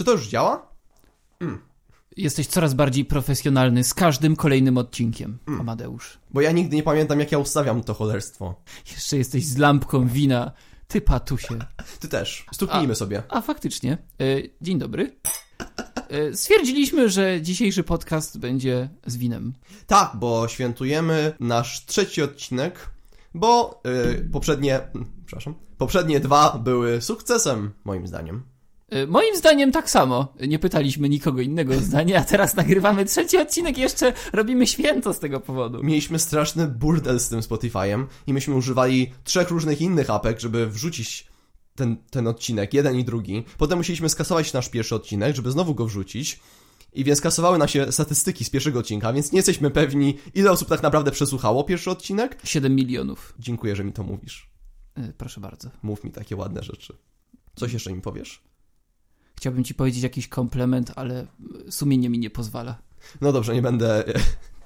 Czy to już działa? Jesteś coraz bardziej profesjonalny z każdym kolejnym odcinkiem, Amadeusz. Bo ja nigdy nie pamiętam, jak ja ustawiam to cholerstwo. Jeszcze jesteś z lampką wina. Ty patusie. Ty też. Stuknijmy sobie. A faktycznie. E, dzień dobry. E, stwierdziliśmy, że dzisiejszy podcast będzie z winem. Tak, bo świętujemy nasz trzeci odcinek, bo y, poprzednie, przepraszam, poprzednie dwa były sukcesem, moim zdaniem. E, Moim zdaniem tak samo. Nie pytaliśmy nikogo innego o zdanie, a teraz nagrywamy trzeci odcinek i jeszcze robimy święto z tego powodu. Mieliśmy straszny burdel z tym Spotify'em i myśmy używali trzech różnych innych apek, żeby wrzucić ten, ten odcinek, jeden i drugi. Potem musieliśmy skasować nasz pierwszy odcinek, żeby znowu go wrzucić. I więc kasowały nam się statystyki z pierwszego odcinka, więc nie jesteśmy pewni, ile osób tak naprawdę przesłuchało pierwszy odcinek. 7 milionów. Dziękuję, że mi to mówisz. E, Proszę bardzo. Mów mi takie ładne rzeczy. Coś jeszcze mi powiesz? Chciałbym ci powiedzieć jakiś komplement, ale sumienie mi nie pozwala. No dobrze, nie będę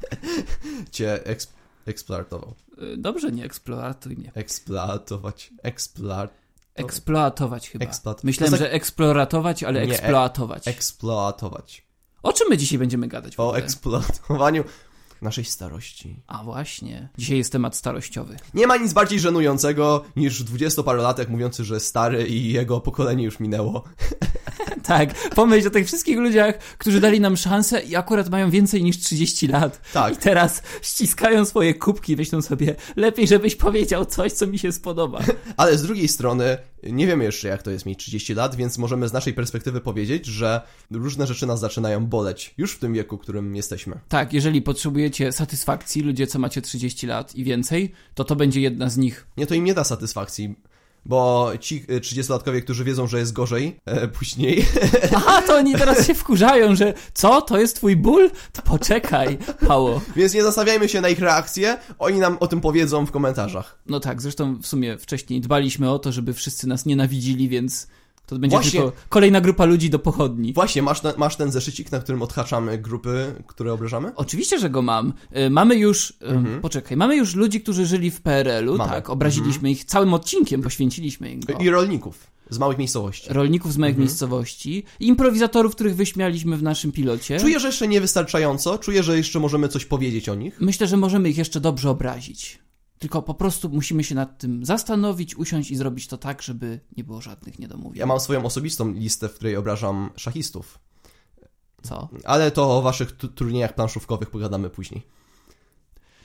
cię eks eksploatował. E, Dobrze, nie eksploatuj mnie. Eksploatować. Eksploat... Eksploatować chyba. Eksploat- Myślałem, jest że eksploratować, ale Nie, e- eksploatować. Eksploatować. O czym my dzisiaj będziemy gadać? O eksploatowaniu naszej starości. A właśnie. Dzisiaj jest temat starościowy. Nie ma nic bardziej żenującego niż dwudziestoparolatek mówiący, że stary i jego pokolenie już minęło. tak, pomyśl o tych wszystkich ludziach, którzy dali nam szansę i akurat mają więcej niż 30 lat. I Tak. teraz ściskają swoje kubki i myślą sobie, lepiej żebyś powiedział coś, co mi się spodoba. Ale z drugiej strony nie wiemy jeszcze jak to jest mieć 30 lat, więc możemy z naszej perspektywy powiedzieć, że różne rzeczy nas zaczynają boleć już w tym wieku, w którym jesteśmy. Tak, jeżeli potrzebujecie satysfakcji, ludzie, co macie 30 lat i więcej, to to będzie jedna z nich. Nie, to im nie da satysfakcji. Bo ci y, 30-latkowie, którzy wiedzą, że jest gorzej e, później, Aha, to oni teraz się wkurzają, że co, to jest twój ból? To poczekaj, Pało. więc nie zastawiajmy się na ich reakcję, oni nam o tym powiedzą w komentarzach. No tak, zresztą w sumie wcześniej dbaliśmy o to, żeby wszyscy nas nienawidzili, więc to będzie Właśnie. tylko kolejna grupa ludzi do pochodni. Właśnie, masz, na, masz ten zeszycik, na którym odhaczamy grupy, które obrażamy? Oczywiście, że go mam. Y, Mamy już, y, poczekaj, mamy już ludzi, którzy żyli w PRL-u, Mhm. Mamy. tak, obraziliśmy ich całym odcinkiem, poświęciliśmy im go. I rolników z małych miejscowości. Rolników z Mhm. małych miejscowości, improwizatorów, których wyśmialiśmy w naszym pilocie. Czuję, że jeszcze niewystarczająco, czuję, że jeszcze możemy coś powiedzieć o nich. Myślę, że możemy ich jeszcze dobrze obrazić. Tylko po prostu musimy się nad tym zastanowić, usiąść i zrobić to tak, żeby nie było żadnych niedomówień. Ja mam swoją osobistą listę, w której obrażam szachistów. Co? Ale to o waszych tu- turniejach planszówkowych pogadamy później.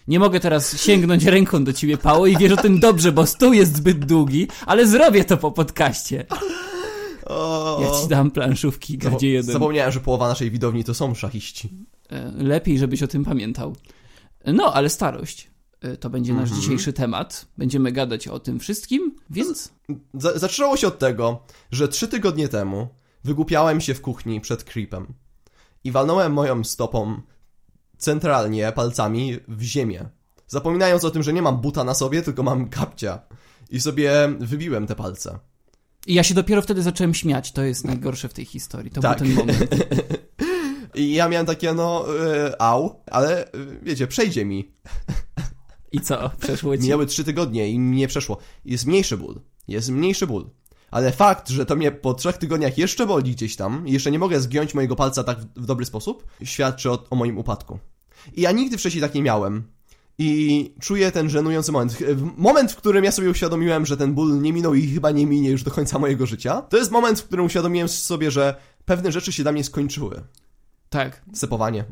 Nie mogę teraz sięgnąć ręką do ciebie, Pało, i wiesz o tym dobrze, bo stół jest zbyt długi, ale zrobię to po podcaście. O, Ja ci dam planszówki, gadzie jeden. Zapomniałem, że połowa naszej widowni to są szachiści. E, Lepiej, żebyś o tym pamiętał. No, ale starość. E, To będzie nasz Mhm. dzisiejszy temat. Będziemy gadać o tym wszystkim, więc Za- zaczęło się od tego, że trzy tygodnie temu wygłupiałem się w kuchni przed creepem i walnąłem moją stopą centralnie palcami w ziemię. Zapominając o tym, że nie mam buta na sobie, tylko mam kapcia. I sobie wybiłem te palce. I ja się dopiero wtedy zacząłem śmiać. To jest najgorsze w tej historii. To Tak. był ten moment. I ja miałem takie, no, e, au, ale e, wiecie, przejdzie mi. I co? Przeszło ci? Minęły trzy tygodnie i nie przeszło. Jest mniejszy ból. Jest mniejszy ból. Ale fakt, że to mnie po trzech tygodniach jeszcze boli gdzieś tam i jeszcze nie mogę zgiąć mojego palca tak w, dobry sposób, świadczy o, o moim upadku. I ja nigdy wcześniej tak nie miałem. I czuję ten żenujący moment. Moment, w którym ja sobie uświadomiłem, że ten ból nie minął i chyba nie minie już do końca mojego życia. To jest moment, w którym uświadomiłem sobie, że pewne rzeczy się dla mnie skończyły. Tak. Sepowanie.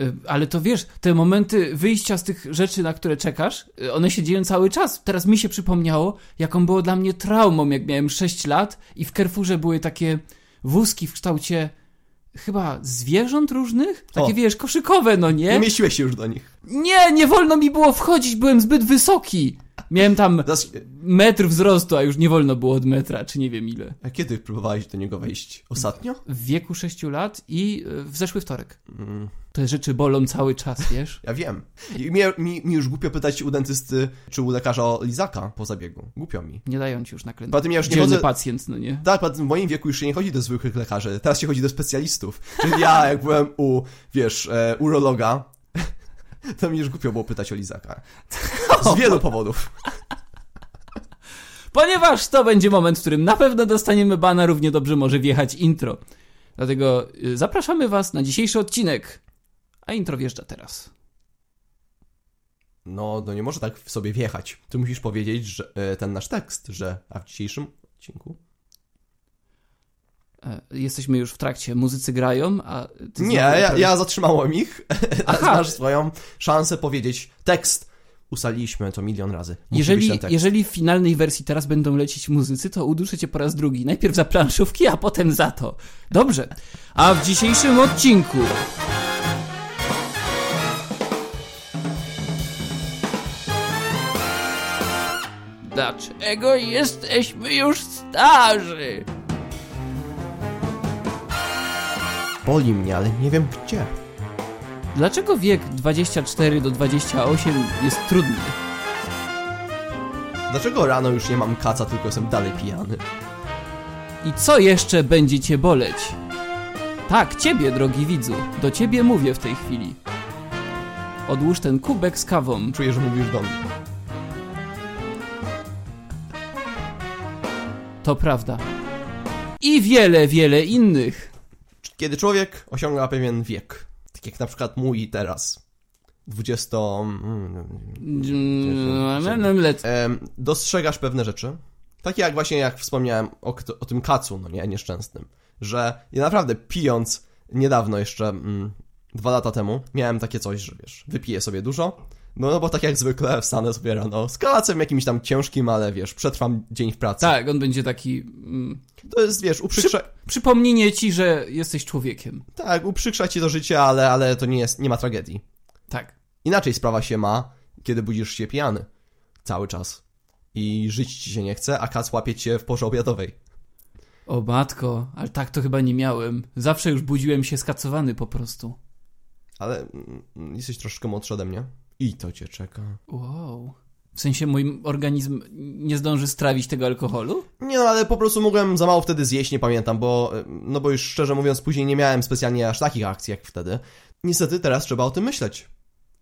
Y, Ale to wiesz, te momenty wyjścia z tych rzeczy, na które czekasz, y, one się dzieją cały czas. Teraz mi się przypomniało, jaką było dla mnie traumą, jak miałem 6 lat i w Carrefourze były takie wózki w kształcie chyba zwierząt różnych? Takie O. wiesz, koszykowe, no Nie nie? mieściłeś się już do nich. Nie, nie wolno mi było wchodzić, byłem zbyt wysoki. Miałem tam metr wzrostu, a już nie wolno było od metra, czy nie wiem ile. a kiedy próbowałeś do niego wejść? Ostatnio? W wieku 6 lat i y, w zeszły wtorek. Mm. Te rzeczy bolą cały czas, wiesz? Ja wiem. I mnie, mi, mi już głupio pytać u dentysty czy u lekarza o lizaka po zabiegu. Głupio mi. Nie dają ci już naklęć. Poza tym ja już nie chodzę... pacjent, no nie? Tak, w moim wieku już się nie chodzi do zwykłych lekarzy. Teraz się chodzi do specjalistów. Czyli ja, jak byłem u, wiesz, e, urologa, to mi już głupio było pytać o lizaka. Z wielu powodów. Ponieważ to będzie moment, w którym na pewno dostaniemy bana, równie dobrze może wjechać intro. Dlatego y, zapraszamy Was na dzisiejszy odcinek. A intro wjeżdża teraz. No, no nie może tak w sobie wjechać. Ty musisz powiedzieć, że e, ten nasz tekst, że a w dzisiejszym odcinku. E, Jesteśmy już w trakcie, muzycy grają, a Nie, ja, ja zatrzymałem ich. Aha. masz swoją szansę powiedzieć tekst. Ustaliliśmy to milion razy. Musi Jeżeli, jeżeli w finalnej wersji teraz będą lecieć muzycy, to uduszę cię po raz drugi. Najpierw za planszówki, a potem za to. Dobrze. A w dzisiejszym odcinku... Dlaczego jesteśmy już starzy? Boli mnie, ale nie wiem gdzie. Dlaczego wiek 24 do 28 jest trudny? Dlaczego rano już nie mam kaca, tylko jestem dalej pijany? I co jeszcze będzie cię boleć? Tak, ciebie, drogi widzu, do ciebie mówię w tej chwili. Odłóż ten kubek z kawą. Czuję, że mówisz do mnie. To prawda. I wiele, wiele innych. Kiedy człowiek osiąga pewien wiek, tak jak na przykład mój teraz, 20... mm, Let. em, dostrzegasz pewne rzeczy. Takie jak właśnie jak wspomniałem o, o tym kacu, no nie, nieszczęsnym. Że ja naprawdę pijąc niedawno jeszcze, mm, dwa lata temu, miałem takie coś, że wiesz, wypiję sobie dużo, no, no bo tak jak zwykle wstanę sobie rano z kacem jakimś tam ciężkim, ale wiesz, przetrwam dzień w pracy. Tak, on będzie taki. Mm, To jest, wiesz, uprzykrza... przypomnienie ci, że jesteś człowiekiem. Tak, uprzykrza ci to życie, ale, ale to nie jest, nie ma tragedii. Tak. Inaczej sprawa się ma, kiedy budzisz się pijany. Cały czas. I żyć ci się nie chce, a kac łapie cię w porze obiadowej. O matko, ale tak to chyba nie miałem. Zawsze już budziłem się skacowany po prostu. Ale mm, jesteś troszkę młodszy ode mnie. I to cię czeka. Wow. W sensie mój organizm nie zdąży strawić tego alkoholu? Nie no, ale po prostu mogłem za mało wtedy zjeść, nie pamiętam, bo, no bo już szczerze mówiąc, później nie miałem specjalnie aż takich akcji jak wtedy. Niestety teraz trzeba o tym myśleć.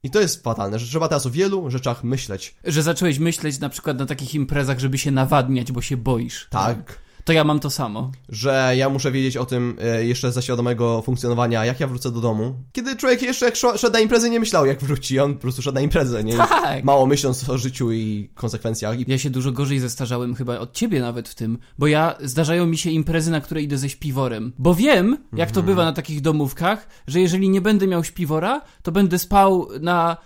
I to jest fatalne, że trzeba teraz o wielu rzeczach myśleć. Że zacząłeś myśleć na przykład na takich imprezach, żeby się nawadniać, bo się boisz. Tak. To ja mam to samo. że ja muszę wiedzieć o tym e, jeszcze ze świadomego funkcjonowania, jak ja wrócę do domu. Kiedy człowiek jeszcze jak szedł na imprezę, nie myślał jak wróci, on po prostu szedł na imprezę, nie? Tak. Mało myśląc o życiu i konsekwencjach. Ja się dużo gorzej zestarzałem chyba od ciebie nawet w tym, bo ja zdarzają mi się imprezy, na które idę ze śpiworem. Bo wiem, jak to bywa na takich domówkach, że jeżeli nie będę miał śpiwora, to będę spał na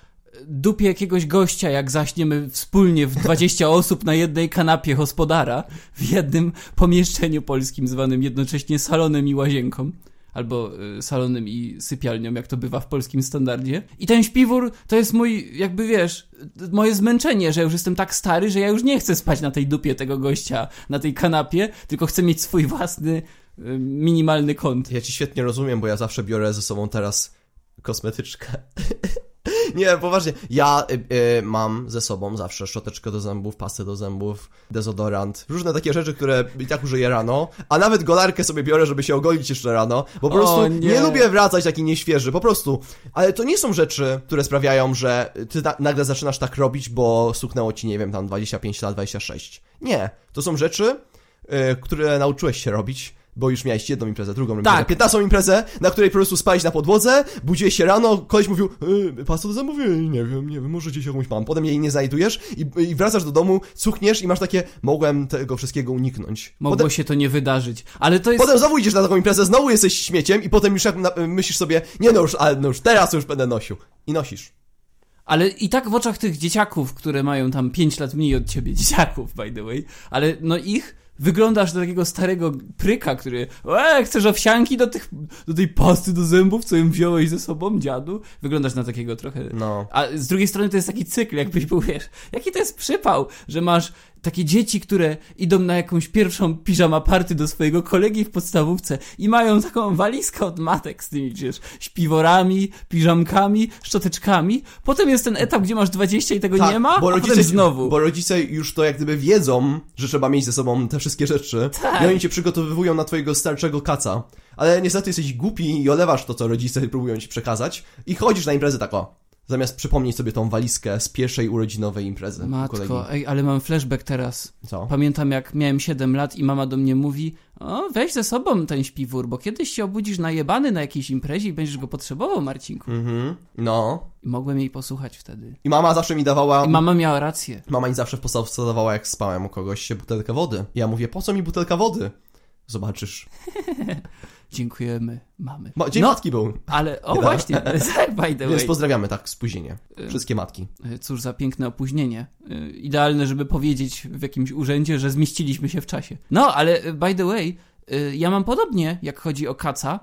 dupie jakiegoś gościa, jak zaśniemy wspólnie w 20 osób na jednej kanapie gospodara w jednym pomieszczeniu polskim zwanym jednocześnie salonem i łazienką. Albo y, salonem i sypialnią, jak to bywa w polskim standardzie. I ten śpiwór to jest mój, jakby wiesz, moje zmęczenie, że już jestem tak stary, że ja już nie chcę spać na tej dupie tego gościa, na tej kanapie, tylko chcę mieć swój własny, y, minimalny kąt. ja ci świetnie rozumiem, bo ja zawsze biorę ze sobą teraz kosmetyczkę. Nie, poważnie. Ja y, y, mam ze sobą zawsze szczoteczkę do zębów, pastę do zębów, dezodorant, różne takie rzeczy, które i tak użyję rano, a nawet golarkę sobie biorę, żeby się ogolić jeszcze rano, bo po prostu nie. nie. lubię wracać taki nieświeży, po prostu. Ale to nie są rzeczy, które sprawiają, że ty na, nagle zaczynasz tak robić, bo stuknęło ci, nie wiem, tam 25 lat, 26. Nie. To są rzeczy, y, które nauczyłeś się robić, bo już miałeś jedną imprezę, drugą imprezę, Tak. 15 imprezę, na której po prostu spałeś na podłodze, budziłeś się rano, koleś mówił, yy, pasta do? Yy, Nie wiem, nie wiem, może gdzieś jakąś mam. Potem jej nie znajdujesz i, i wracasz do domu, cuchniesz i masz takie, mogłem tego wszystkiego uniknąć. Mogło Potem, się to nie wydarzyć. Ale to jest... potem znowu idziesz na taką imprezę, znowu jesteś śmieciem i potem już jak na, myślisz sobie, nie no już, ale no już teraz już będę nosił. I nosisz. Ale i tak w oczach tych dzieciaków, które mają tam 5 lat mniej od ciebie, dzieciaków, by the way, ale no ich wyglądasz do takiego starego pryka, który e, chcesz owsianki do, tych, do tej pasty do zębów, co ją wziąłeś ze sobą, dziadu? Wyglądasz na takiego trochę... No. A z drugiej strony to jest taki cykl, jakbyś był, wiesz, jaki to jest przypał, że masz takie dzieci, które idą na jakąś pierwszą piżama party do swojego kolegi w podstawówce i mają taką walizkę od matek z tymi, wiesz, śpiworami, piżamkami, szczoteczkami. Potem jest ten etap, gdzie masz 20 i tego nie ma, Tak, bo rodzice, znowu. Bo rodzice już to jak gdyby wiedzą, że trzeba mieć ze sobą te wszystkie rzeczy. Tak. I oni cię przygotowywują na twojego starszego kaca. Ale niestety jesteś głupi i olewasz to, co rodzice próbują ci przekazać. I chodzisz na imprezę tak o. Zamiast przypomnieć sobie tą walizkę z pierwszej urodzinowej imprezy. Matko, ej, ale mam flashback teraz. Co? Pamiętam jak miałem 7 lat i mama do mnie mówi o, weź ze sobą ten śpiwór, bo kiedyś się obudzisz najebany na jakiejś imprezie i będziesz go potrzebował, Marcinku. Mhm. No. I mogłem jej posłuchać wtedy. I mama zawsze mi dawała... I mama miała rację. Mama mi zawsze wstawała, jak spałem u kogoś, się butelkę wody. Ja mówię, po co mi butelka wody? Zobaczysz. Dziękujemy, mamy. Ma, dzień no, matki był. ale, o właśnie, tak, by the Więc way. pozdrawiamy tak spóźnienie. Wszystkie matki. Cóż za piękne opóźnienie. Y, Idealne, żeby powiedzieć w jakimś urzędzie, że zmieściliśmy się w czasie. No, ale y, by the way, y, ja mam podobnie, jak chodzi o kaca.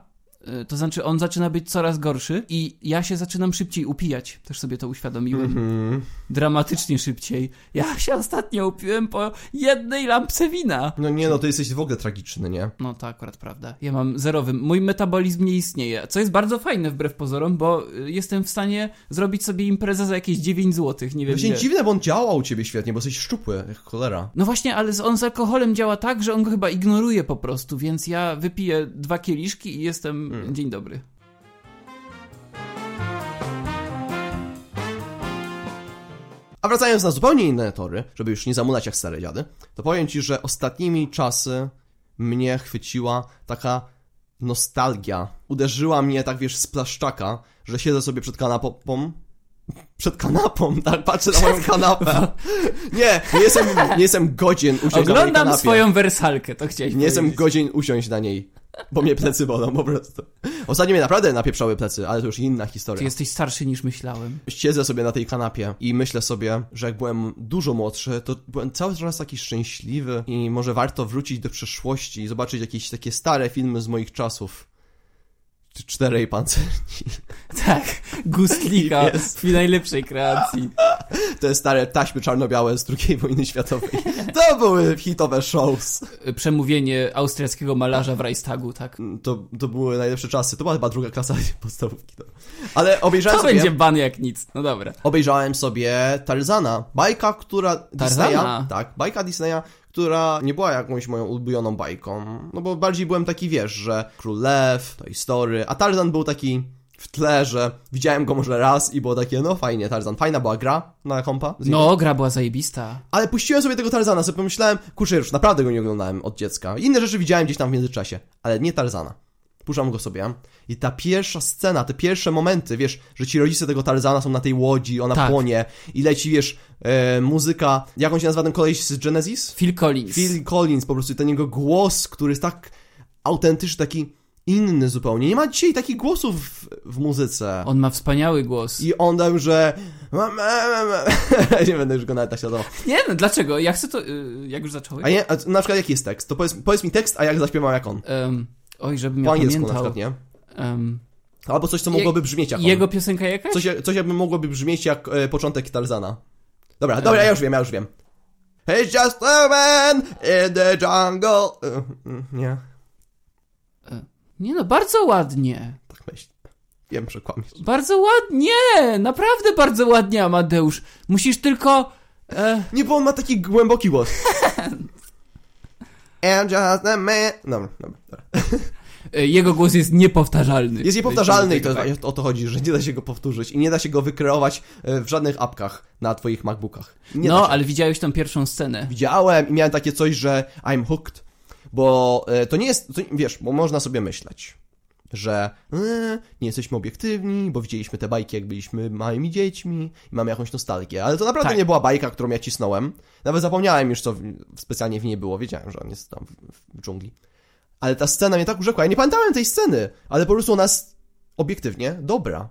Y, To znaczy, on zaczyna być coraz gorszy i ja się zaczynam szybciej upijać. Też sobie to uświadomiłem. Mhm. Dramatycznie szybciej. Ja się ostatnio upiłem po jednej lampce wina. No nie no, to jesteś w ogóle tragiczny, nie? No to akurat prawda. Ja mam zerowy. Mój metabolizm nie istnieje. Co jest bardzo fajne wbrew pozorom, bo y, jestem w stanie zrobić sobie imprezę za jakieś 9 zł. Nie wiem. Właśnie dziwne, bo on działa u ciebie świetnie, bo jesteś szczupły, jak cholera. No właśnie, ale on z alkoholem działa tak, że on go chyba ignoruje po prostu, więc ja wypiję dwa kieliszki i jestem Hmm. dzień dobry. A wracając na zupełnie inne tory, żeby już nie zamulać jak stare dziady, to powiem ci, że ostatnimi czasy mnie chwyciła taka nostalgia. Uderzyła mnie tak, wiesz, z plaszczaka, że siedzę sobie przed kanapą. Przed kanapą, tak, patrzę na moją kanapę. Nie, nie jestem, nie jestem godzien usiąść na mojej Oglądam kanapie. swoją wersalkę, to chciałeś Nie jestem powiedzieć. godzien usiąść na niej, bo mnie plecy bolą po prostu. Ostatnio mnie naprawdę napieprzały plecy, ale to już inna Ty historia. jesteś starszy niż myślałem. Siedzę sobie na tej kanapie i myślę sobie, że jak byłem dużo młodszy, to byłem cały czas taki szczęśliwy i może warto wrócić do przeszłości i zobaczyć jakieś takie stare filmy z moich czasów. Czterej pancerni. Tak, Gustlika Jest. w najlepszej kreacji. Te stare taśmy czarno-białe z II wojny światowej. To były hitowe shows. Przemówienie austriackiego malarza w Reichstagu, tak. To, to były najlepsze czasy. To była chyba druga klasa podstawówki. To. Ale obejrzałem To sobie... będzie ban jak nic. No dobra. Obejrzałem sobie Tarzana, bajka, która Tarzana? Disneya, tak, bajka Disneya, która nie była jakąś moją ulubioną bajką, no bo bardziej byłem taki, wiesz, że Król Lew, Toy Story, a Tarzan był taki w tle, że widziałem go może raz i było takie, no fajnie, Tarzan, fajna była gra na kompa. No, gra była zajebista. ale puściłem sobie tego Tarzana, sobie pomyślałem, kurczę, już naprawdę go nie oglądałem od dziecka, inne rzeczy widziałem gdzieś tam w międzyczasie, ale nie Tarzana. Puszczam go sobie i ta pierwsza scena, te pierwsze momenty, wiesz, że ci rodzice tego Tarzana są na tej łodzi, ona Tak. płonie i leci, wiesz, e, muzyka, jak on się nazywa ten koleś z Genesis? Phil Collins. Phil Collins, po prostu ten jego głos, który jest tak autentyczny, taki inny zupełnie. Nie ma dzisiaj takich głosów w, w muzyce. On ma wspaniały głos. I on tam, że... nie będę już go nawet naśladował. Nie no, dlaczego? Ja chcę to... y, Jak już zacząłeś? A, nie, a na przykład jaki jest tekst? To powiedz, powiedz mi tekst, a jak zaśpiewam jak on. Em, oj, żebym Po ja angielsku na pamiętał. przykład, nie? Em, Albo coś, co mogłoby brzmieć jak on. jego piosenka jakaś? Coś, coś jakby mogłoby brzmieć jak e, początek Tarzana. Dobra, dobra, ja już wiem, ja już wiem. He's just a man in the jungle. E, mm, Nie, Nie no, bardzo ładnie. tak myślę. Wiem, że kłamiesz. Bardzo ładnie! Naprawdę bardzo ładnie, Amadeusz. Musisz tylko... E, Nie, bo on ma taki głęboki głos. And just a man... Dobra, dobra, dobra. e, jego głos jest niepowtarzalny. Jest niepowtarzalny i to, o to chodzi, że nie da się go powtórzyć i nie da się go wykreować e, w żadnych apkach na twoich MacBookach. Nie No, ale widziałeś tą pierwszą scenę. Widziałem i miałem takie coś, że I'm hooked, bo e, to nie jest, to, wiesz, bo można sobie myśleć, że e, nie jesteśmy obiektywni, bo widzieliśmy te bajki, jak byliśmy małymi dziećmi i mamy jakąś nostalgię, ale to naprawdę Tak. nie była bajka, którą ja cisnąłem. Nawet zapomniałem już, co w, specjalnie w niej było, wiedziałem, że on jest tam w, w dżungli. Ale ta scena mnie tak urzekła, ja nie pamiętałem tej sceny, ale po prostu ona jest obiektywnie dobra.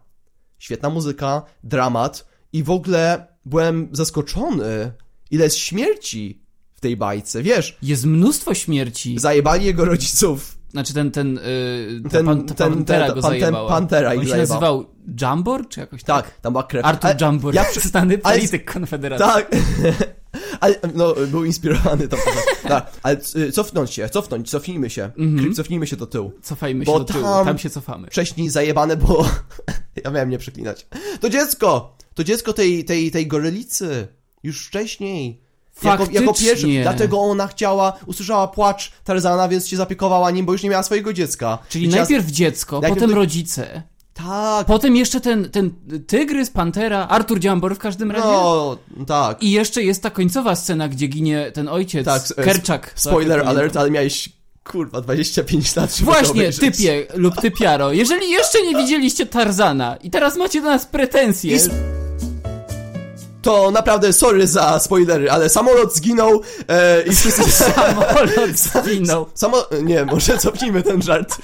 Świetna muzyka, dramat i w ogóle byłem zaskoczony, ile jest śmierci w tej bajce, wiesz, Jest mnóstwo śmierci. zajebali jego rodziców. Znaczy ten, ten, y, ta Ten- pan, ta ten- pantera ten- go pan- zajebała. pantera ich On się zajebał. nazywał Jambor, czy jakoś tak? Tak, tam była krew. Artur Ale- Jambor, ja znany polityk konfederacji. Tak. Ale, no, był inspirowany postać. Tak, ale y, cofnąć się, cofnąć, cofnijmy się. Mhm. Cofnijmy się do tyłu. Cofajmy się do tyłu, tam- tam... się cofamy. Wcześniej zajebane było... ja miałem nie przeklinać. To dziecko! To dziecko tej, tej, tej gorylicy. Już wcześniej. Jako, jako pierwszy. Dlatego ona chciała, usłyszała płacz Tarzana, więc się zapiekowała nim, bo już nie miała swojego dziecka. Czyli I chciała- najpierw dziecko, najpierw potem to- rodzice. Tak, Potem jeszcze ten, ten tygrys, pantera, Artur Dziambor w każdym razie. no, tak. I jeszcze jest ta końcowa scena, gdzie ginie ten ojciec, Tak, Kerczak. Spoiler Tak, alert, ale miałeś, kurwa, 25 lat, żeby Właśnie, typie lub typiaro, jeżeli jeszcze nie widzieliście Tarzana i teraz macie do nas pretensje, I To naprawdę sorry za spoilery, ale samolot zginął e, i wszyscy... samolot zginął. Samo... Nie, może cofnijmy ten żart.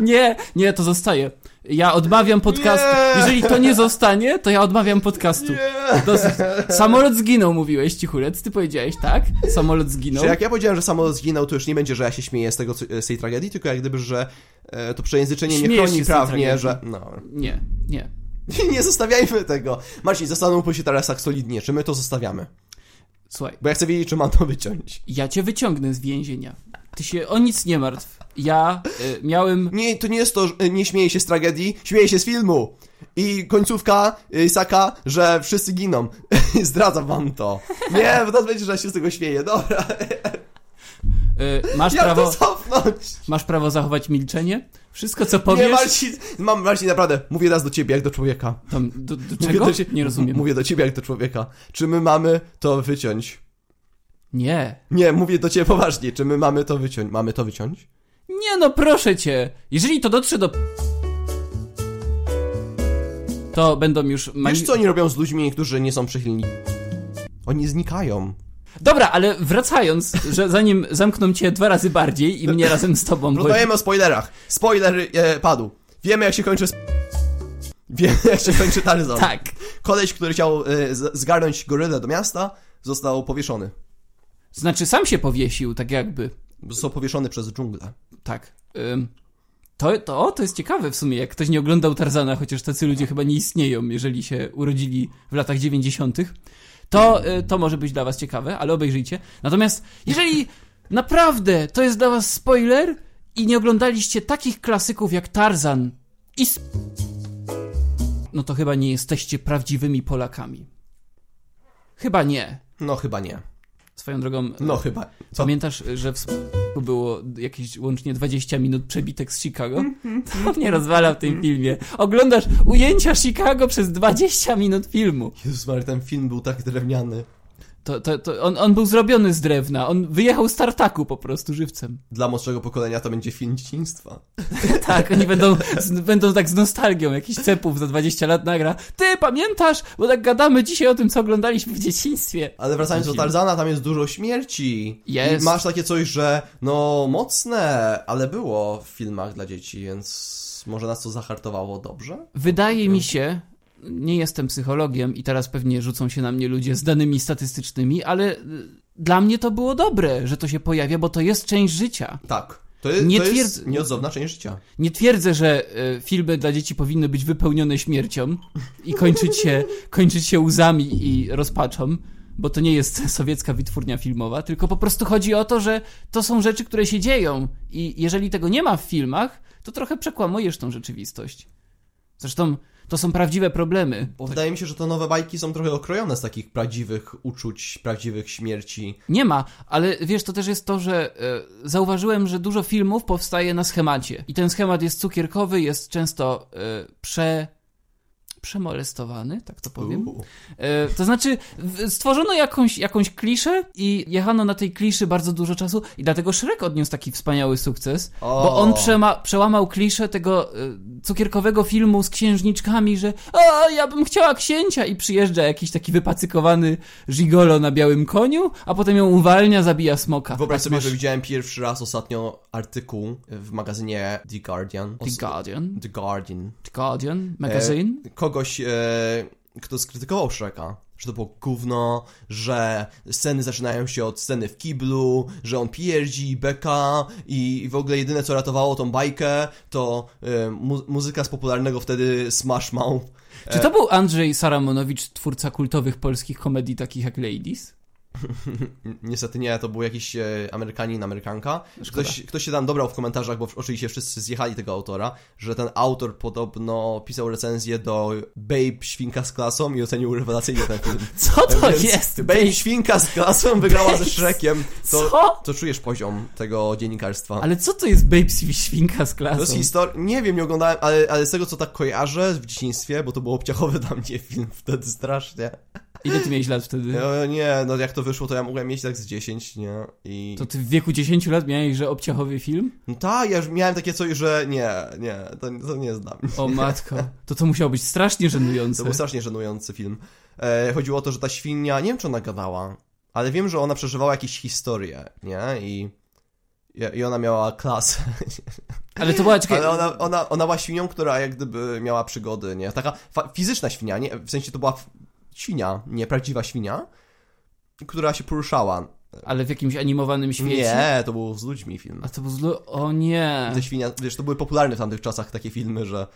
Nie, nie, to zostaje. Ja odmawiam podcastu. Nie. Jeżeli to nie zostanie, to ja odmawiam podcastu. Dosyć. Samolot zginął, mówiłeś, Cichulec. Ty powiedziałeś, tak? Samolot zginął. Czy jak ja powiedziałem, że samolot zginął, to już nie będzie, że ja się śmieję z tego, z tej tragedii, tylko jak gdyby, że e, to przejęzyczenie nie chroni prawnie, że... No. Nie, nie. Nie zostawiajmy tego. Marcin, zastanówmy się teraz tak solidnie, czy my to zostawiamy. Słuchaj, Bo ja chcę wiedzieć, czy mam to wyciąć. ja cię wyciągnę z więzienia. Ty się o nic nie martw. Ja y, miałem... Nie, to nie jest to, że nie śmieję się z tragedii, śmieję się z filmu. I końcówka y, jest taka, że wszyscy giną. Zdradzam wam to. Nie, bo teraz będzie, że się z tego śmieję. Dobra, Y, masz, jak prawo, masz prawo zachować milczenie. Wszystko, co Nie, powiesz... Marcin, mam, Marcin, naprawdę, mówię teraz do ciebie jak do człowieka. To, do, do Mówię czego? do cie- Nie rozumiem. Mówię do ciebie jak do człowieka. Czy my mamy to wyciąć? Nie. Nie, mówię do ciebie poważnie. Czy my mamy to wyciąć? Mamy to wyciąć? Nie no, proszę cię. Jeżeli to dotrze do... To będą już... mani- Wiesz, co oni robią z ludźmi, którzy nie są przychylni? Oni znikają. Dobra, ale wracając, że zanim zamkną cię dwa razy bardziej i mnie razem z tobą... Bo... Rozmawiamy o spoilerach. Spoiler e, padł. Wiemy, jak się kończy... Wiemy, jak się kończy Tarzan. Tak. Koleś, który chciał e, zgarnąć gorylę do miasta, został powieszony. Znaczy, sam się powiesił, tak jakby. Został powieszony przez dżunglę. Tak. Ym, to, to, o, to jest ciekawe w sumie, jak ktoś nie oglądał Tarzana, chociaż tacy ludzie chyba nie istnieją, jeżeli się urodzili w latach 90., to, y, to może być dla was ciekawe, ale obejrzyjcie. Natomiast jeżeli naprawdę to jest dla was spoiler i nie oglądaliście takich klasyków jak Tarzan i... No to chyba nie jesteście prawdziwymi Polakami. Chyba nie. No chyba nie. Swoją drogą... No chyba. Co? Pamiętasz, że w było jakieś łącznie 20 minut przebitek z Chicago? To mnie rozwala w tym filmie. Oglądasz ujęcia Chicago przez 20 minut filmu. Jezus Maria, ten film był tak drewniany. To, to, to on, on był zrobiony z drewna. On wyjechał z tartaku po prostu żywcem. Dla młodszego pokolenia to będzie film dzieciństwa. Tak, oni będą, z, będą tak z nostalgią jakiś cepów za 20 lat nagra. Ty, pamiętasz? Bo tak gadamy dzisiaj o tym, co oglądaliśmy w dzieciństwie. Ale wracając do. Tarzana, tam jest dużo śmierci. Jest. I masz takie coś, że no mocne, ale było w filmach dla dzieci, więc może nas to zahartowało dobrze? Wydaje mi się, nie jestem psychologiem i teraz pewnie rzucą się na mnie ludzie z danymi statystycznymi, ale y, dla mnie to było dobre, że to się pojawia, bo to jest część życia. Tak. To jest, Nie to jest nieodzowna część życia. Nie twierdzę, że y, filmy dla dzieci powinny być wypełnione śmiercią i kończyć się, kończyć się łzami i rozpaczą, bo to nie jest sowiecka wytwórnia filmowa, tylko po prostu chodzi o to, że to są rzeczy, które się dzieją i jeżeli tego nie ma w filmach, to trochę przekłamujesz tą rzeczywistość. Zresztą to są prawdziwe problemy. Bo wydaje mi się, że te nowe bajki są trochę okrojone z takich prawdziwych uczuć, prawdziwych śmierci. Nie ma, ale wiesz, to też jest to, że e, zauważyłem, że dużo filmów powstaje na schemacie. I ten schemat jest cukierkowy, jest często e, prze. Przemolestowany, tak to powiem. E, to znaczy, stworzono jakąś, jakąś kliszę i jechano na tej kliszy bardzo dużo czasu i dlatego Shrek odniósł taki wspaniały sukces, O. bo on przema, przełamał kliszę tego e, cukierkowego filmu z księżniczkami, że o, ja bym chciała księcia i przyjeżdża jakiś taki wypacykowany żigolo na białym koniu, a potem ją uwalnia, zabija smoka. Wyobraź Tak sobie, masz że widziałem pierwszy raz ostatnio artykuł w magazynie The Guardian. The Guardian, The Guardian. The Guardian magazine. E, kogoś, e, kto skrytykował Shreka, że to było gówno, że sceny zaczynają się od sceny w kiblu, że on pierdzi, beka i, w ogóle jedyne co ratowało tą bajkę to e, mu muzyka z popularnego wtedy Smash Mouth. Czy to był Andrzej Saramonowicz, twórca kultowych polskich komedii takich jak Ladies? Niestety nie, to był jakiś e, Amerykanin, Amerykanka. Szkoda. Ktoś, ktoś się tam dobrał w komentarzach, bo oczywiście wszyscy zjechali tego autora, że ten autor podobno pisał recenzję do Babe Świnka z klasą i ocenił rewelacyjnie ten film. Co to Więc jest? Babe Świnka z klasą wygrała ze Shrekiem. To, Co? to czujesz poziom tego dziennikarstwa. Ale co to jest Babes Świnka z klasą? To jest historia, nie wiem, nie oglądałem, ale, ale z tego co tak kojarzę w dzieciństwie, bo to był obciachowy dla mnie film wtedy strasznie. Ile ty miałeś lat wtedy? No, nie, no jak to wyszło, to ja mogłem mieć tak z 10, nie? I... To ty w wieku 10 lat miałeś, że obciachowy film? No tak, ja już miałem takie coś, że nie, nie, to, to nie mnie. O matko. To to musiało być strasznie żenujące. To był strasznie żenujący film. E, chodziło o to, że ta świnia, nie wiem czy ona gadała, ale wiem, że ona przeżywała jakieś historie, nie? I, i ona miała klasę. Ale to była, czekaj, Ale ona, ona, ona była świnią, która jak gdyby miała przygody, nie? Taka fizyczna świnia, nie? W sensie to była świnia, nie prawdziwa świnia, która się poruszała. ale w jakimś animowanym świecie? Nie, to był z ludźmi film. A to był zlo... O nie. Te świnia, wiesz, to były popularne w tamtych czasach takie filmy, że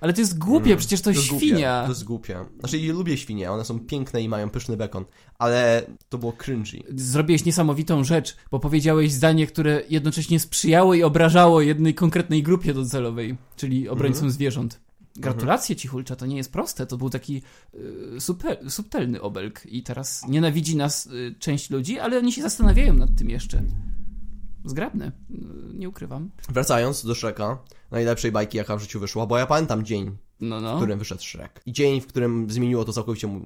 Ale to jest głupie, przecież to, Mm. jest głupie, świnia. To jest głupie. Znaczy, ja lubię świnie, one są piękne i mają pyszny bekon, ale to było cringy. Zrobiłeś niesamowitą rzecz, bo powiedziałeś zdanie, które jednocześnie sprzyjało i obrażało jednej konkretnej grupie docelowej, czyli obrońcom Mhm. zwierząt. Gratulacje ci, Hulcza, to nie jest proste. To był taki y, super, subtelny obelg i teraz nienawidzi nas y, część ludzi, ale oni się zastanawiają nad tym jeszcze. Zgrabne, y, nie ukrywam. Wracając do Shreka, najlepszej bajki, jaka w życiu wyszła, bo ja pamiętam dzień, No, w no. którym wyszedł Shrek. I dzień, w którym zmieniło to całkowicie mój,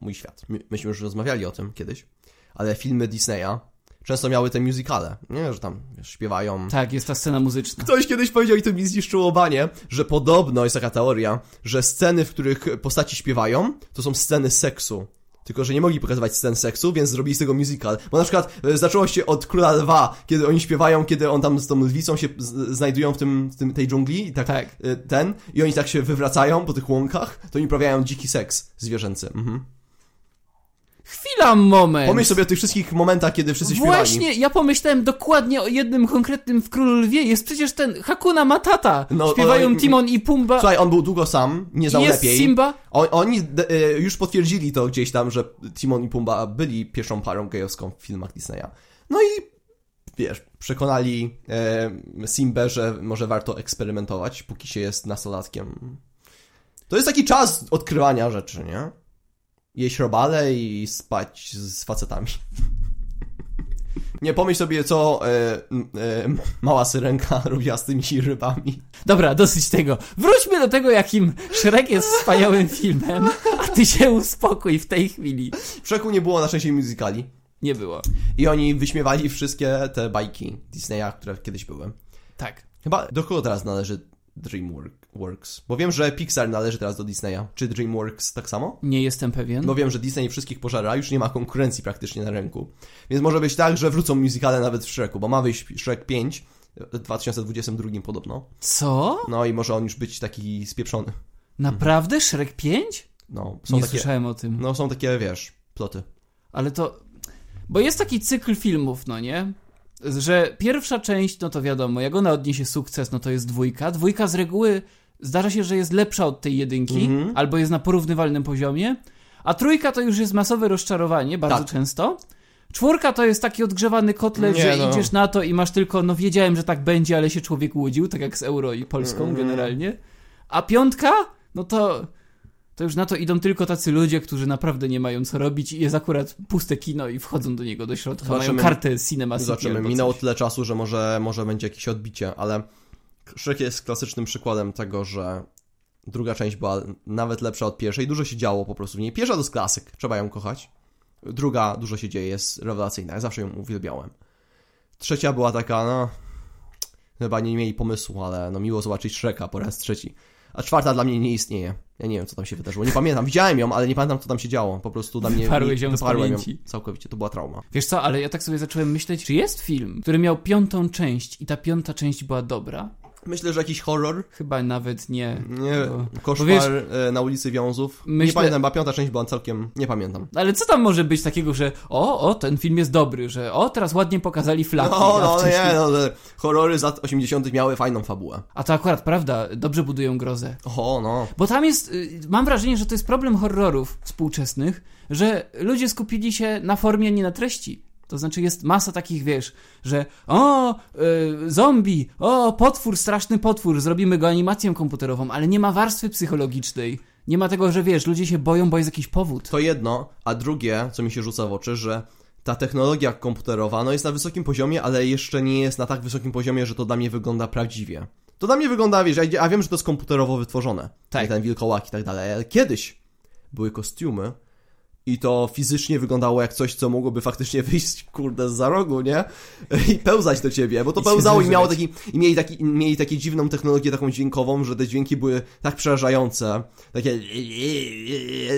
mój świat. My- Myśmy już rozmawiali o tym kiedyś, ale filmy Disneya często miały te musicale, nie? Że tam wiesz, śpiewają. Tak, jest ta scena muzyczna. Ktoś kiedyś powiedział i to mi zniszczyło banie, że podobno jest taka teoria, że sceny, w których postaci śpiewają, to są sceny seksu. Tylko, że nie mogli pokazywać scen seksu, więc zrobili z tego musical. Bo na przykład e, zaczęło się od Króla Lwa, kiedy oni śpiewają, kiedy on tam z tą lwicą się znajdują w tym, w tym tej dżungli i tak, Tak. e, ten, i oni tak się wywracają po tych łąkach, to oni uprawiają dziki seks zwierzęcy. Mhm. Chwila, moment! Pomyśl sobie o tych wszystkich momentach, kiedy wszyscy śpiewali. Właśnie, ja pomyślałem dokładnie o jednym konkretnym w Królu Lwie. Jest przecież ten Hakuna Matata. No, Śpiewają Timon i Pumba. Słuchaj, on był długo sam, nie znał jest lepiej. Simba. Oni de, e, już potwierdzili to gdzieś tam, że Timon i Pumba byli pierwszą parą gejowską w filmach Disneya. No i wiesz, przekonali e, Simbę, że może warto eksperymentować, póki się jest nastolatkiem. To jest taki czas odkrywania rzeczy, nie? Jeść robale i spać z facetami. Nie pomyśl sobie, co e, e, mała syrenka robiła z tymi rybami. Dobra, dosyć tego. Wróćmy do tego, jakim Shrek jest wspaniałym filmem, a ty się uspokój w tej chwili. W Shrek nie było na szczęście musicali. Nie było. I oni wyśmiewali wszystkie te bajki Disneya, które kiedyś były. Tak. Chyba do kogo teraz należy DreamWorks? Bo wiem, że Pixar należy teraz do Disneya. Czy DreamWorks tak samo? Nie jestem pewien. Bo wiem, że Disney wszystkich pożera, już nie ma konkurencji praktycznie na rynku. Więc może być tak, że wrócą musicale nawet w Shreku, bo ma wyjść Shrek 5 w 2022 podobno. Co? No i może on już być taki spieprzony. Naprawdę? Shrek 5? No, są Nie takie, słyszałem o tym. no, są takie, wiesz, ploty. Ale to... Bo jest taki cykl filmów, no nie? Że pierwsza część, no to wiadomo, jak ona odniesie sukces, no to jest dwójka. Dwójka z reguły zdarza się, że jest lepsza od tej jedynki, Mhm. albo jest na porównywalnym poziomie. A trójka to już jest masowe rozczarowanie, bardzo Tak. często. Czwórka to jest taki odgrzewany kotlet, Nie, że no. idziesz na to i masz tylko, no wiedziałem, że tak będzie, ale się człowiek łudził, tak jak z Euro i Polską Mhm. generalnie. A piątka, no to to już na to idą tylko tacy ludzie, którzy naprawdę nie mają co robić i jest akurat puste kino i wchodzą do niego do środka, Zobaczymy- mają kartę Cinema Zobaczymy, minęło tyle czasu, że może, może będzie jakieś odbicie, ale Shrek jest klasycznym przykładem tego, że druga część była nawet lepsza od pierwszej. Dużo się działo po prostu w niej. Pierwsza to jest klasyk, trzeba ją kochać. Druga dużo się dzieje, jest rewelacyjna, ja zawsze ją uwielbiałem. Trzecia była taka, no... Chyba nie mieli pomysłu, ale no miło zobaczyć Shreka po raz trzeci. A czwarta dla mnie nie istnieje. Ja nie wiem, co tam się wydarzyło. Nie pamiętam. Widziałem ją, ale nie pamiętam, co tam się działo. Po prostu dla mnie... Wyparłeś ją wyparłem pamięci. Całkowicie. To była trauma. Wiesz co, ale ja tak sobie zacząłem myśleć, czy jest film, który miał piątą część i ta piąta część była dobra? Myślę, że jakiś horror. Chyba nawet nie. Nie, Bo- koszmar bo wiesz- e, na ulicy Wiązów. Nie Myślę- pamiętam, bo piąta część była całkiem... Nie pamiętam. Ale co tam może być takiego, że o, o, ten film jest dobry, że o, teraz ładnie pokazali flaki. No, a no, wcześniej- nie, no, horrory z lat 80 miały fajną fabułę. A to akurat prawda, dobrze budują grozę. O, no. Bo tam jest, y, mam wrażenie, że to jest problem horrorów współczesnych, że ludzie skupili się na formie, nie na treści. To znaczy jest masa takich, wiesz, że o, y, zombie, o, potwór, straszny potwór, zrobimy go animacją komputerową, ale nie ma warstwy psychologicznej. Nie ma tego, że wiesz, ludzie się boją, bo jest jakiś powód. To jedno, a drugie, co mi się rzuca w oczy, że ta technologia komputerowa no jest na wysokim poziomie, ale jeszcze nie jest na tak wysokim poziomie, że to dla mnie wygląda prawdziwie. To dla mnie wygląda, wiesz, ja wiem, że to jest komputerowo wytworzone. Tak. Nie ten wilkołak i tak dalej, ale kiedyś były kostiumy i to fizycznie wyglądało jak coś, co mogłoby faktycznie wyjść, kurde, z za rogu, nie? I pełzać do ciebie, bo to I pełzało i miało taki, i mieli, taki, mieli takie dziwną technologię taką dźwiękową, że te dźwięki były tak przerażające, takie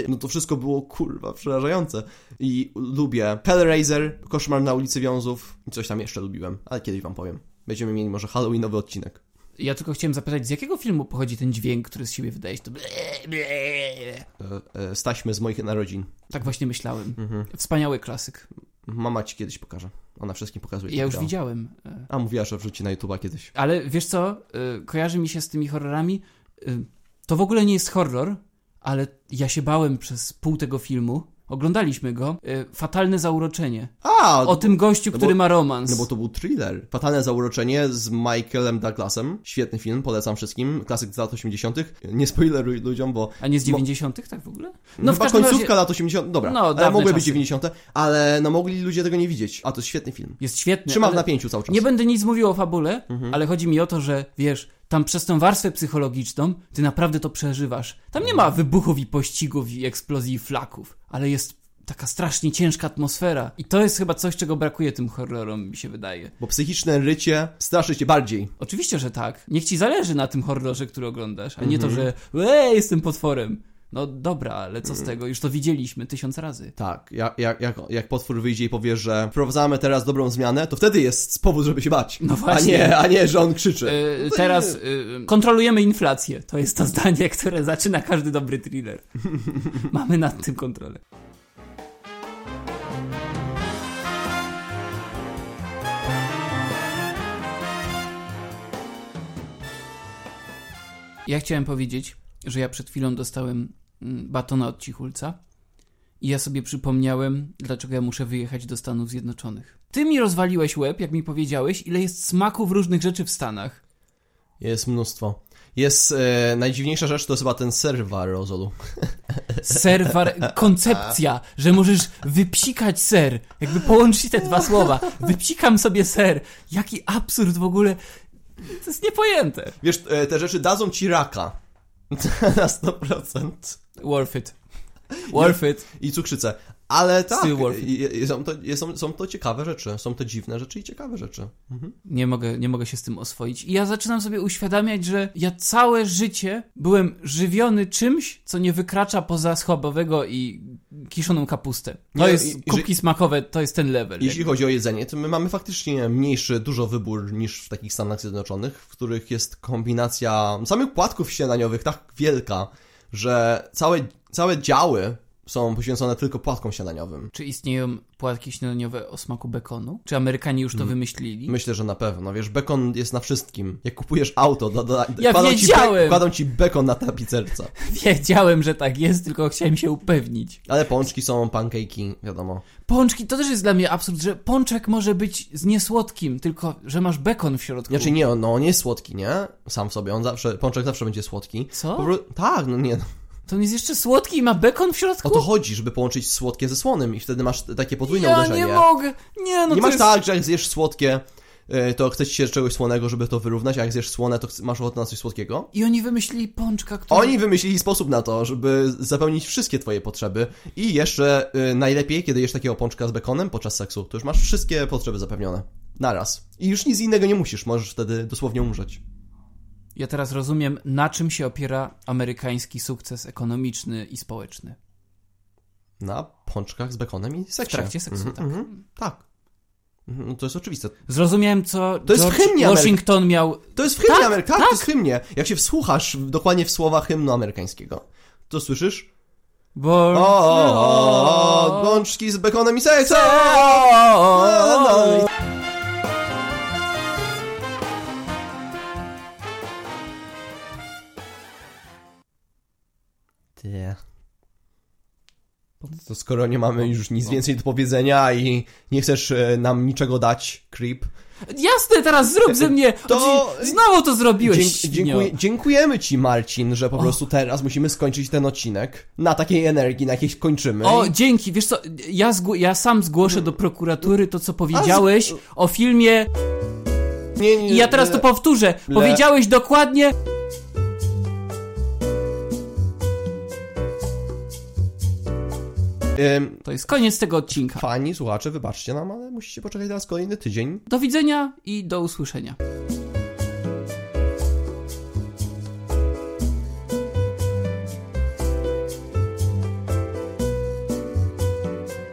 no to wszystko było kurwa przerażające i lubię Hellraiser, Koszmar na ulicy Wiązów i coś tam jeszcze lubiłem, ale kiedyś wam powiem. Będziemy mieli może Halloweenowy odcinek. Ja tylko chciałem zapytać, z jakiego filmu pochodzi ten dźwięk, który z siebie wydaje? To... E, e, Staśmy z moich narodzin. Tak właśnie myślałem. Mhm. Wspaniały klasyk. Mama ci kiedyś pokaże. Ona wszystkim pokazuje. Ja już widziałem. e, A mówiła, że wrzuci na YouTube'a kiedyś. Ale wiesz co, kojarzy mi się z tymi horrorami. To w ogóle nie jest horror, ale ja się bałem przez pół tego filmu. Oglądaliśmy go. y, Fatalne zauroczenie. A! O tym gościu, no który bo- ma romans. No bo to był thriller. Fatalne zauroczenie z Michaelem Douglasem. Świetny film, polecam wszystkim. Klasyk z lat 80. Nie spoileruj ludziom, bo A nie z Mo- 90. tak w ogóle? No, w chyba każdym końcówka razie lat 80. Dobra, No, ale mogły być czasy. 90., ale no mogli ludzie tego nie widzieć. A to jest świetny film. jest świetny. Trzyma w napięciu cały czas. Nie będę nic mówił o fabule, Mhm. ale chodzi mi o to, że wiesz, tam przez tą warstwę psychologiczną ty naprawdę to przeżywasz. Tam nie ma wybuchów i pościgów i eksplozji i flaków, ale jest taka strasznie ciężka atmosfera. I to jest chyba coś, czego brakuje tym horrorom, mi się wydaje. Bo psychiczne rycie straszy cię bardziej. Oczywiście, że tak. Niech ci zależy na tym horrorze, który oglądasz, a nie to, Mhm. że ej, jestem potworem. No dobra, ale co z tego? Już to widzieliśmy tysiąc razy. Tak, jak, jak, jak, jak potwór wyjdzie i powie, że wprowadzamy teraz dobrą zmianę, to wtedy jest powód, żeby się bać. No A właśnie. nie, a nie, że on krzyczy. To teraz e, kontrolujemy inflację. To jest to zdanie, które zaczyna każdy dobry thriller. Mamy nad tym kontrolę. Ja chciałem powiedzieć, że ja przed chwilą dostałem batona od cichulca i ja sobie przypomniałem, dlaczego ja muszę wyjechać do Stanów Zjednoczonych. Ty mi rozwaliłeś łeb, jak mi powiedziałeś, ile jest smaków różnych rzeczy w Stanach. Jest mnóstwo. Jest, e, najdziwniejsza rzecz to jest chyba ten serw w aerozolu. Ser, war... koncepcja, że możesz wypsikać ser. Jakby połączyć te dwa słowa. Wypsikam sobie ser. Jaki absurd w ogóle. To jest niepojęte. Wiesz, e, te rzeczy dadzą ci raka. Na 100%. Worth it. Worth it. I cukrzycę. Ale tak, są to, są, są to ciekawe rzeczy. Są to dziwne rzeczy i ciekawe rzeczy. Mhm. Nie mogę, nie mogę się z tym oswoić. I ja zaczynam sobie uświadamiać, że ja całe życie byłem żywiony czymś, co nie wykracza poza schabowego i kiszoną kapustę. To Nie, jest, i- kubki smakowe, to jest ten level. Jeśli jakby. chodzi o jedzenie, to my mamy faktycznie mniejszy, dużo wybór niż w takich Stanach Zjednoczonych, w których jest kombinacja samych płatków śniadaniowych tak wielka, że całe, całe działy są poświęcone tylko płatkom śniadaniowym. Czy istnieją płatki śniadaniowe o smaku bekonu? Czy Amerykanie już to Mm. wymyślili? Myślę, że na pewno. Wiesz, bekon jest na wszystkim. Jak kupujesz auto, do, do, Ja kładą, ci wiedziałem! be, kładą ci bekon na tapicerce. Wiedziałem, że tak jest, tylko chciałem się upewnić. Ale pączki są, pancake'i, wiadomo. Pączki to też jest dla mnie absurd, że pączek może być z niesłodkim, tylko że masz bekon w środku. Znaczy nie, no on jest słodki, nie? Sam w sobie, on zawsze, pączek zawsze będzie słodki. Co? Po tak, no nie, no. To on jest jeszcze słodki i ma bekon w środku? O to chodzi, żeby połączyć słodkie ze słonym i wtedy masz takie podwójne ja uderzenie. nie mogę. Nie, no nie masz jest... tak, że jak zjesz słodkie, y, to chce ci się czegoś słonego, żeby to wyrównać, a jak zjesz słone, to masz ochotę na coś słodkiego. I oni wymyślili pączka, który... Oni wymyślili sposób na to, żeby zapełnić wszystkie twoje potrzeby i jeszcze y, najlepiej, kiedy jesz takiego pączka z bekonem podczas seksu, to już masz wszystkie potrzeby zapewnione. Naraz. I już nic innego nie musisz, możesz wtedy dosłownie umrzeć. Ja teraz rozumiem, na czym się opiera amerykański sukces ekonomiczny i społeczny. Na pączkach z bekonem i seksie. W trakcie seksu, Mhm, tak. mhm, tak. No to jest oczywiste. Zrozumiałem, co To jest w George hymnie Washington miał... To jest w hymnie Tak, amerykańskim, tak. to jest w hymnie. Jak się wsłuchasz dokładnie w słowa hymnu amerykańskiego, to słyszysz? Bo... O, o, o, o bączki z bekonem i seksem! Ty. To skoro nie mamy już nic więcej do powiedzenia i nie chcesz e, nam niczego dać, Creep, Jasne, teraz zrób ze mnie! To- Znowu to zrobiłeś, Dzie- dziękuję, dziękujemy ci, Marcin, że po prostu teraz musimy skończyć ten odcinek. Na takiej energii, na jakiejś kończymy. O, dzięki, wiesz co, ja, ja sam zgłoszę do prokuratury to, co powiedziałeś o filmie. Nie, nie, i ja teraz to powtórzę. Le- Powiedziałeś dokładnie... Ym, To jest koniec tego odcinka. Fani, słuchacze, wybaczcie nam, ale musicie poczekać teraz kolejny tydzień. Do widzenia i do usłyszenia.